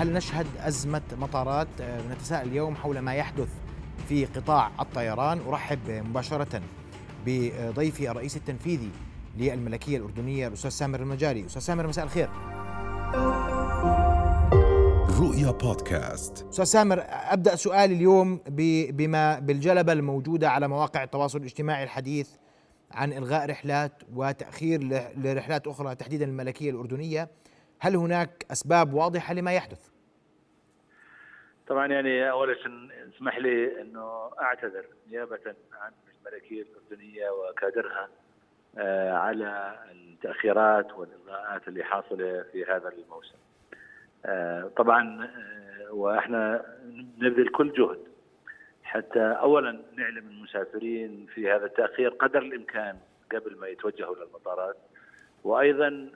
هل نشهد أزمة مطارات؟ نتساءل اليوم حول ما يحدث في قطاع الطيران. أرحب مباشرة بضيفي الرئيس التنفيذي للملكية الأردنية الأستاذ سامر المجاري أستاذ سامر مساء الخير. رؤيا بودكاست. أستاذ سامر أبدأ سؤالي اليوم بما بالجلبة الموجودة على مواقع التواصل الاجتماعي الحديث عن إلغاء رحلات وتأخير لرحلات أخرى تحديدا الملكية الأردنية. هل هناك أسباب واضحة لما يحدث؟ طبعا يعني أولا اسمح لي أنه أعتذر نيابة عن الملكية الأردنية وكادرها آه، على التأخيرات والإلغاءات اللي حاصلة في هذا الموسم. آه، طبعا آه، وإحنا نبذل كل جهد حتى اولا نعلم المسافرين في هذا التأخير قدر الإمكان قبل ما يتوجهوا للمطارات. وأيضا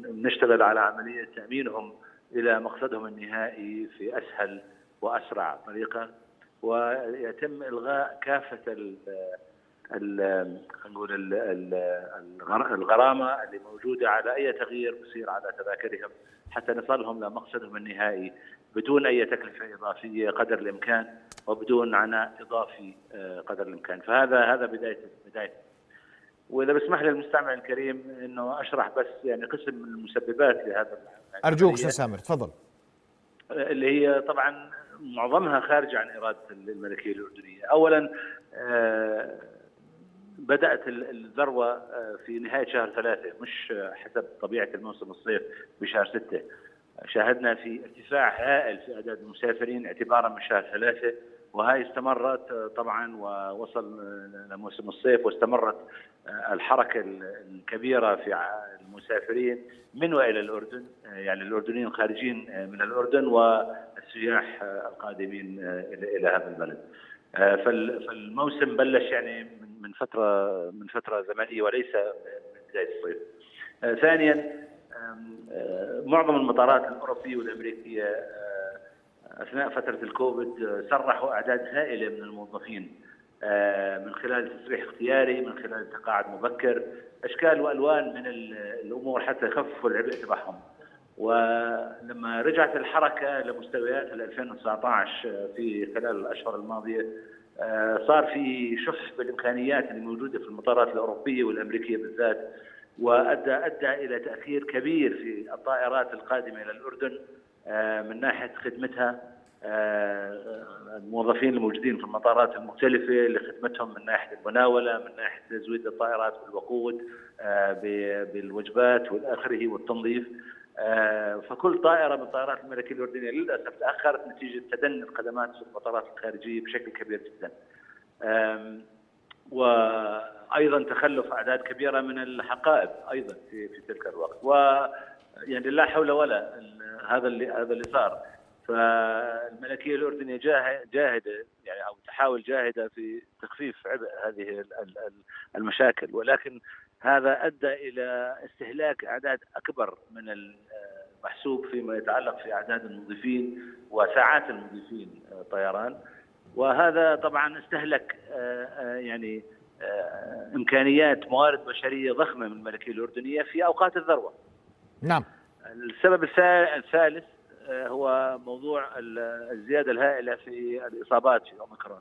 نشتغل على عملية تأمينهم إلى مقصدهم النهائي في أسهل وأسرع طريقة ويتم إلغاء كافة نقول الغرامة اللي موجودة على أي تغيير بصير على تذاكرهم حتى نصلهم لمقصدهم النهائي بدون أي تكلفة إضافية قدر الإمكان وبدون عناء إضافي آه، قدر الإمكان. فهذا هذا بداية بداية وإذا بسمح لي المستمع الكريم إنه أشرح بس يعني قسم من المسببات لهذا أرجوك أستاذ سامر تفضل. اللي هي طبعا معظمها خارجه عن إرادة الملكية الأردنية. اولا آه بدأت الذروة آه، في نهاية شهر ثلاثة مش حسب طبيعة الموسم الصيف بشهر ستة. شاهدنا في ارتفاع هائل في أعداد المسافرين اعتبارا من شهر ثلاثة. وهي استمرت آه، طبعا ووصل آه، لموسم الصيف واستمرت الحركة الكبيرة في المسافرين من وإلى الأردن يعني الأردنيين الخارجين من الأردن والسياح القادمين إلى هذا البلد. فالموسم بلش يعني من فتره من فترة زمنية وليس بداية الصيف. آه، ثانيا آه، معظم المطارات الأوروبية والأمريكية آه، أثناء فترة الكوفيد سرحوا أعداد هائلة من الموظفين من خلال تصريح اختياري من خلال تقاعد مبكر أشكال وألوان من الأمور حتى يخففوا العبء تبعهم. ولما رجعت الحركة لمستويات 2019 في خلال الأشهر الماضية آه، صار في شح بالإمكانيات اللي موجودة في المطارات الأوروبية والأمريكية بالذات وادى أدى إلى تأخير كبير في الطائرات القادمة إلى الأردن. آه، من ناحية خدمتها آه، الموظفين الموجودين في المطارات المختلفة لخدمتهم من ناحية المناولة من ناحية تزويد الطائرات بالوقود بالوجبات والآخره والتنظيف آه، فكل طائرة من طائرات الملكية الاردنيه للأسف تأخرت نتيجة تدني الخدمات في المطارات الخارجية بشكل كبير جدا. وأيضا تخلف أعداد كبيرة من الحقائب أيضا في في تلك الوقت و يعني لا حول ولا هذا اللي هذا اللي صار. فالملكية الأردنية جاهدة يعني أو تحاول جاهدة في تخفيف عبء هذه المشاكل. ولكن هذا أدى إلى استهلاك أعداد أكبر من المحسوب فيما يتعلق في أعداد المضيفين وساعات المضيفين آه، طيران. وهذا طبعا استهلك آه، آه، يعني إمكانيات موارد بشرية ضخمة من الملكية الأردنية في أوقات الذروة. نعم. السبب الثالث هو موضوع الزيادة الهائلة في الإصابات في أوميكرون.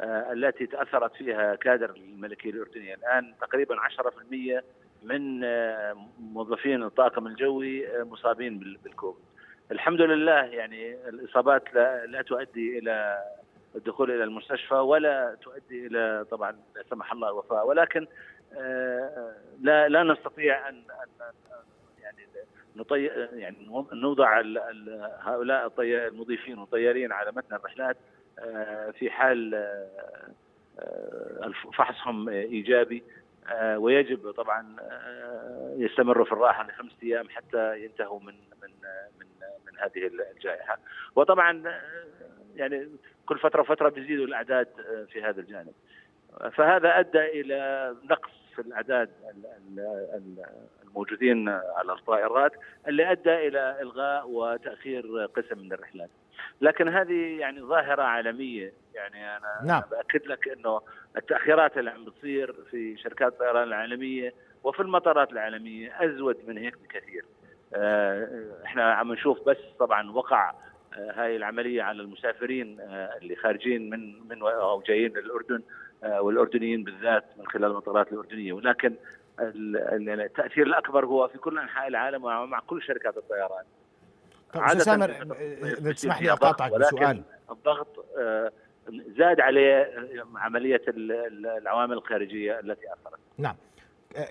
آه، التي تأثرت فيها كادر الملكية الأردنية الآن تقريبا 10% من آه، موظفين الطاقم الجوي آه، مصابين بالكوفيد. الحمد لله يعني الإصابات لا, لا تؤدي إلى الدخول إلى المستشفى ولا تؤدي إلى طبعا لا سمح الله الوفاة ولكن لا لا نستطيع ان يعني نطي يعني نوضع هؤلاء المضيفين والطيارين على متن الرحلات آه، في حال آه، آه، فحصهم إيجابي ويجب طبعا يستمروا في الراحة لخمسة أيام حتى ينتهوا من من من من هذه الجائحة. وطبعا يعني كل فترة وفترة بيزيدوا الأعداد في هذا الجانب. فهذا أدى إلى نقص في الأعداد الموجودين على الطائرات اللي أدى إلى إلغاء وتأخير قسم من الرحلات. لكن هذه يعني ظاهرة عالمية. يعني أنا نعم. بأكد لك إنه التأخيرات اللي عم بتصير في شركات الطيران العالمية وفي المطارات العالمية أزود من هيك بكثير. إحنا عم نشوف بس طبعا وقع هاي العملية على المسافرين اللي خارجين من من أو جايين من الاردن والأردنيين بالذات من خلال المطارات الأردنية. ولكن التأثير الأكبر هو في كل أنحاء العالم ومع كل شركات الطيران. طيب سامر إذا تسمح لي أقاطعك بسؤال. الضغط زاد عليه عملية العوامل الخارجية التي أثرت. نعم.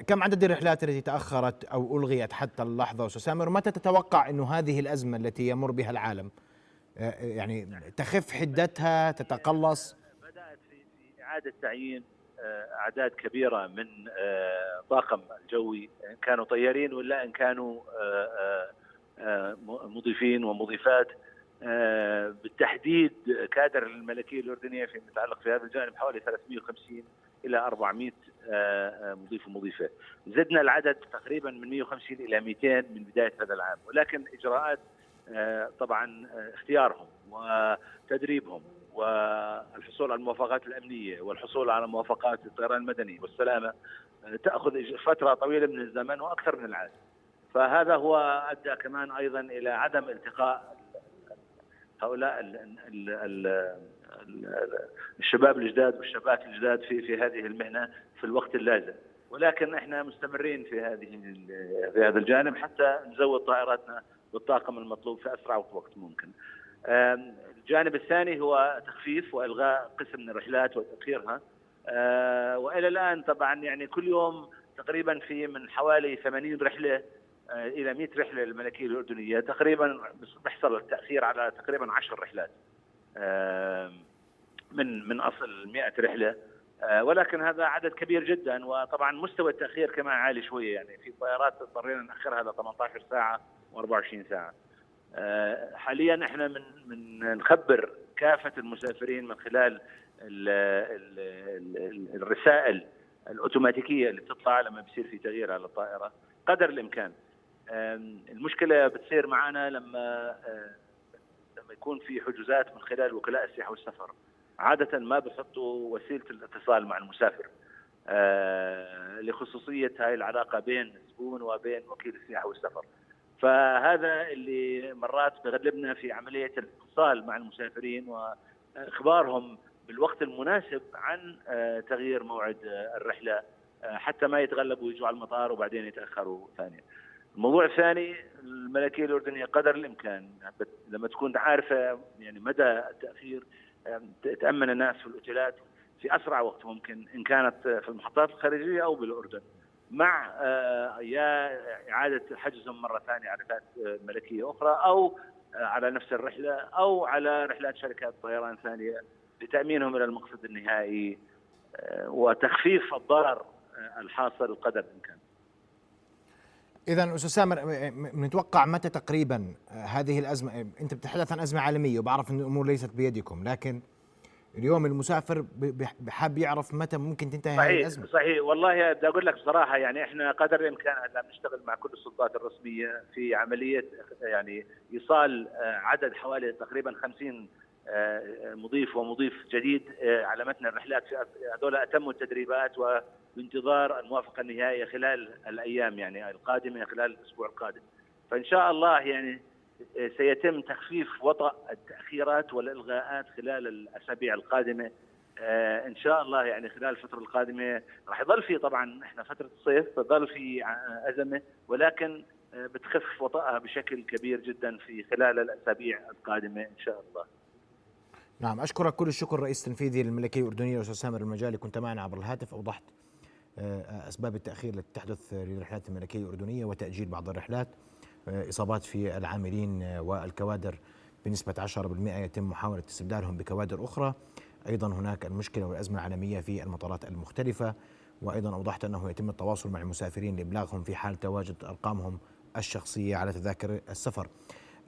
كم عدد الرحلات التي تأخرت أو ألغيت حتى اللحظة أستاذ سامر؟ متى تتوقع إنه هذه الأزمة التي يمر بها العالم يعني تخف حدتها تتقلص؟ إعادة تعيين أعداد كبيرة من طاقم الجوي إن كانوا طيارين ولا إن كانوا مضيفين ومضيفات بالتحديد كادر الملكية الأردنية في متعلق في هذا الجانب حوالي 350 إلى 400 مضيف ومضيفة. زدنا العدد تقريبا من 150 إلى 200 من بداية هذا العام، ولكن إجراءات طبعا اختيارهم وتدريبهم والحصول على الموافقات الأمنية والحصول على موافقات الطيران المدني والسلامة تأخذ فترة طويلة من الزمن وأكثر من العاده. فهذا هو أدى كمان أيضا إلى عدم التقاء هؤلاء ال ال ال الشباب الجداد والشابات الجداد في في هذه المهنة في الوقت اللازم ولكن إحنا مستمرين في هذه في هذا الجانب حتى نزود طائراتنا بالطاقم المطلوب في أسرع وقت ممكن. الجانب الثاني هو تخفيف وإلغاء قسم من الرحلات وتاخيرها وإلى الآن طبعا يعني كل يوم تقريبا في من حوالي 80 رحلة إلى 100 رحلة للملكية الأردنية. تقريبا بيحصل التأخير على تقريبا 10 رحلات. من من أصل 100 رحلة. ولكن هذا عدد كبير جدا وطبعا مستوى التأخير كمان عالي شوية. يعني في طيارات اضطرينا نأخرها ل 18 ساعة و24 ساعة. حاليا إحنا من من نخبر كافة المسافرين من خلال ال ال ال الرسائل الأوتوماتيكية اللي بتطلع لما بيصير في تغيير على الطائرة قدر الإمكان. المشكلة بتصير معنا لما لما يكون في حجوزات من خلال وكلاء السياحه والسفر. عادة ما بحطوا وسيلة الاتصال مع المسافر لخصوصية هاي العلاقة بين الزبون وبين وكيل السياحه والسفر. فهذا اللي مرات بغلبنا في عملية الاتصال مع المسافرين وإخبارهم بالوقت المناسب عن تغيير موعد الرحلة حتى ما يتغلبوا ويجوا على المطار وبعدين يتأخروا ثانيا. الموضوع الثاني الملكية الأردنية قدر الإمكان لما تكون عارفة يعني مدى التأخير تأمن الناس في الأوتيلات في أسرع وقت ممكن إن كانت في المحطات الخارجيه أو بالأردن مع يا إعادة حجزهم مرة ثانية على رحلات ملكية أخرى أو على نفس الرحلة أو على رحلات شركات طيران ثانية لتأمينهم إلى المقصد النهائي وتخفيف الضرر الحاصل قدر الإمكان. إذا أستاذ سامر نتوقع متى تقريبا هذه الأزمة أنت بتتحدث عن أزمة عالمية وبعرف إن الأمور ليست بيدكم لكن اليوم المسافر بحاب يعرف متى ممكن تنتهي صحيح هذه الأزمة. صحيح. والله بدي أقول لك بصراحة يعني إحنا قدر الإمكان هلا بنشتغل مع كل السلطات الرسمية في عملية يعني إيصال عدد حوالي تقريبا 50 مضيف ومضيف جديد على متن الرحلات. في هذول اتموا التدريبات وبانتظار الموافقة النهائية خلال الأيام يعني القادمة خلال الأسبوع القادم. فإن شاء الله يعني سيتم تخفيف وطأ التأخيرات والإلغاءات خلال الأسابيع القادمة. آه إن شاء الله يعني خلال الفترة القادمة راح يظل في طبعا إحنا فترة الصيف تظل في أزمة ولكن آه بتخف وطأها بشكل كبير جدا في خلال الأسابيع القادمة إن شاء الله. نعم أشكرك كل الشكر رئيس التنفيذي للملكية الأردنية الأستاذ سامر المجالي. كنت معنا عبر الهاتف أوضحت آه أسباب التأخير التي تحدث للرحلات الملكية الأردنية وتأجيل بعض الرحلات. إصابات في العاملين والكوادر بنسبة 10% يتم محاولة استبدالهم بكوادر أخرى. أيضا هناك المشكلة والأزمة العالمية في المطارات المختلفة وأيضا أوضحت أنه يتم التواصل مع المسافرين لإبلاغهم في حال تواجد أرقامهم الشخصية على تذاكر السفر.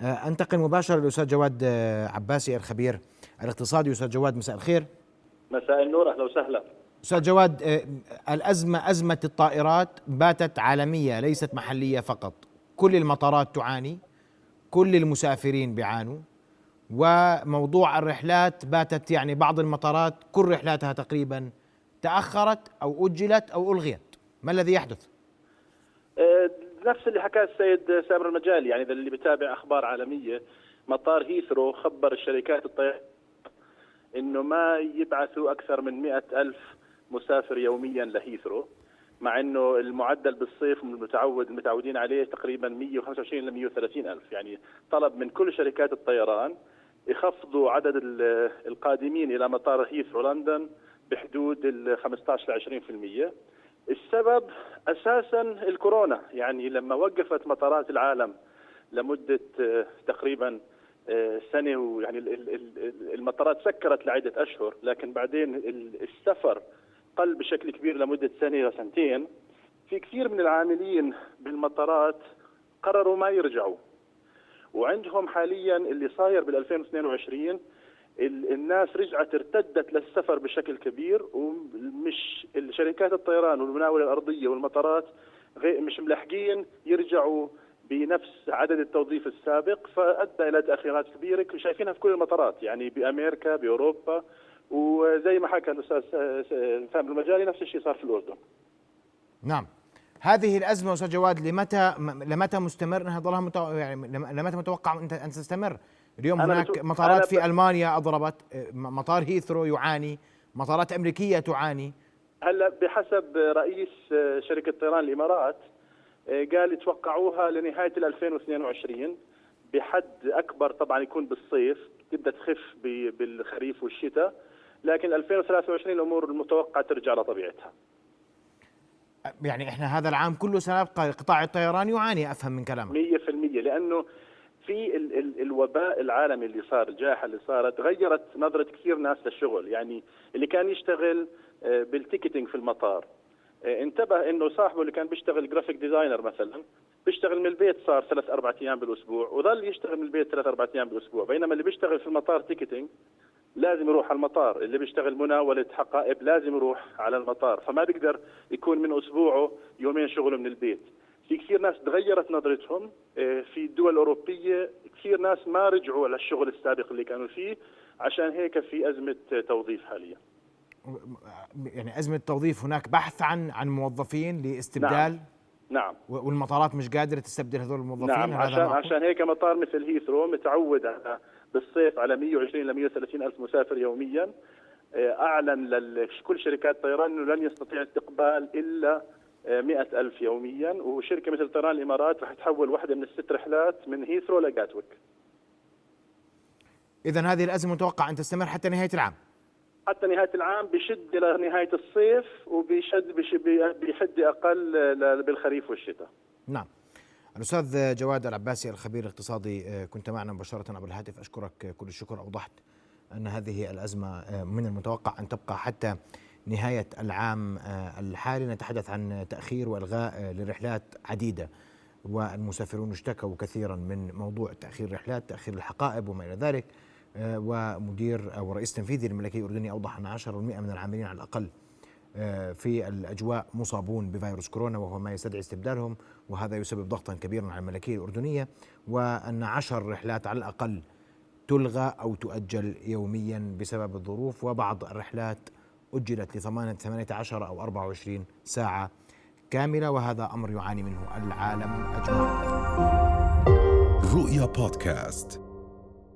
أنتقل مباشرة للأستاذ جواد عباسي الخبير الاقتصادي. أستاذ جواد مساء الخير. مساء النور أهلا وسهلا. أستاذ جواد الأزمة أزمة الطائرات باتت عالمية ليست محلية فقط. كل المطارات تعاني كل المسافرين بيعانوا وموضوع الرحلات باتت يعني بعض المطارات كل رحلاتها تقريبا تأخرت أو أجلت أو ألغيت ما الذي يحدث؟ نفس اللي حكاه السيد سامر المجالي يعني اللي بتابع أخبار عالمية مطار هيثرو خبر الشركات الطيران إنه ما يبعثوا أكثر من مئة ألف مسافر يوميا لهيثرو مع إنه المعدل بالصيف المتعود المتعودين عليه تقريبا 125 ل 130 ألف. يعني طلب من كل شركات الطيران يخفضوا عدد القادمين إلى مطار هيثرو لندن بحدود ال 15 ل 20% السبب أساسا الكورونا. يعني لما وقفت مطارات العالم لمدة تقريبا سنة ويعني المطارات سكرت لعدة أشهر لكن بعدين السفر قل بشكل كبير لمدة سنة وسنتين في كثير من العاملين بالمطارات قرروا ما يرجعوا. وعندهم حاليا اللي صاير بال 2022 الناس رجعت ارتدت للسفر بشكل كبير ومش شركات الطيران والمناوله الأرضية والمطارات مش ملحقين يرجعوا بنفس عدد التوظيف السابق فأدى إلى تأخيرات كبيرة. شايفينها في كل المطارات يعني بأمريكا بأوروبا. وزي ما حكى الأستاذ فهم المجالي نفس الشيء صار في الأردن. نعم. هذه الأزمة أستاذ جواد لمتى لمتى مستمر انها ظلها متو... يعني لمتى متوقع أن تستمر؟ اليوم هناك مطارات في ألمانيا أضربت مطار هيثرو يعاني مطارات أمريكية تعاني هلا بحسب رئيس شركة طيران الإمارات قال يتوقعوها لنهاية 2022 بحد أكبر طبعا يكون بالصيف تبدأ تخف بالخريف والشتاء لكن 2023 الأمور المتوقع ترجع لطبيعتها. يعني إحنا هذا العام كله سنبقى قطاع الطيران يعاني أفهم من كلامك. 100% لأنه في ال ال الوباء العالمي اللي صار الجائحة اللي صارت غيرت نظرة كثير ناس للشغل. يعني اللي كان يشتغل بال ticketing في المطار. انتبه إنه صاحبه اللي كان بيشتغل graphic designer مثلا بيشتغل من البيت صار ثلاث أربع أيام بالأسبوع وظل يشتغل من البيت ثلاث أربع أيام بالأسبوع. بينما اللي بيشتغل في المطار تيكتينج لازم يروح على المطار اللي بيشتغل مناولة حقائب لازم يروح على المطار فما بيقدر يكون من أسبوعه يومين شغله من البيت. في كثير ناس تغيرت نظرتهم في الدول الأوروبية كثير ناس ما رجعوا للشغل السابق اللي كانوا فيه عشان هيك في أزمة توظيف حاليا. يعني أزمة توظيف هناك بحث عن عن موظفين لاستبدال؟ نعم. نعم. والمطارات مش قادرة تستبدل هذول الموظفين؟ نعم عشان عشان هيك مطار مثل هيثرو متعود على بالصيف على 120 ل 130 ألف مسافر يوميا. أعلن لكل شركات الطيران إنه لن يستطيع استقبال إلا 100 ألف يوميا. وشركة مثل طيران الإمارات رح تحول واحدة من الست رحلات من هيثرو لجاتويك إذا هذه الأزمة متوقع أن تستمر حتى نهاية العام. حتى نهاية العام بشد إلى نهاية الصيف وبيشد بيحد أقل بالخريف والشتاء. نعم. الأستاذ جواد العباسي الخبير الاقتصادي كنت معنا مباشرة عبر الهاتف. أشكرك كل الشكر. أوضحت أن هذه الأزمة من المتوقع أن تبقى حتى نهاية العام الحالي. نتحدث عن تأخير وإلغاء لرحلات عديدة والمسافرون اشتكوا كثيرا من موضوع تأخير الرحلات تأخير الحقائب وما إلى ذلك. ومدير أو رئيس تنفيذي للملكية الأردني أوضح أن 10% من العاملين على الأقل في الأجواء مصابون بفيروس كورونا وهو ما يستدعي استبدالهم وهذا يسبب ضغطا كبيرا على الملكية الأردنية وأن عشر رحلات على الأقل تلغى أو تؤجل يوميا بسبب الظروف وبعض الرحلات أجلت ل 18 أو 24 ساعة كاملة وهذا أمر يعاني منه العالم أجمع رؤيا بودكاست.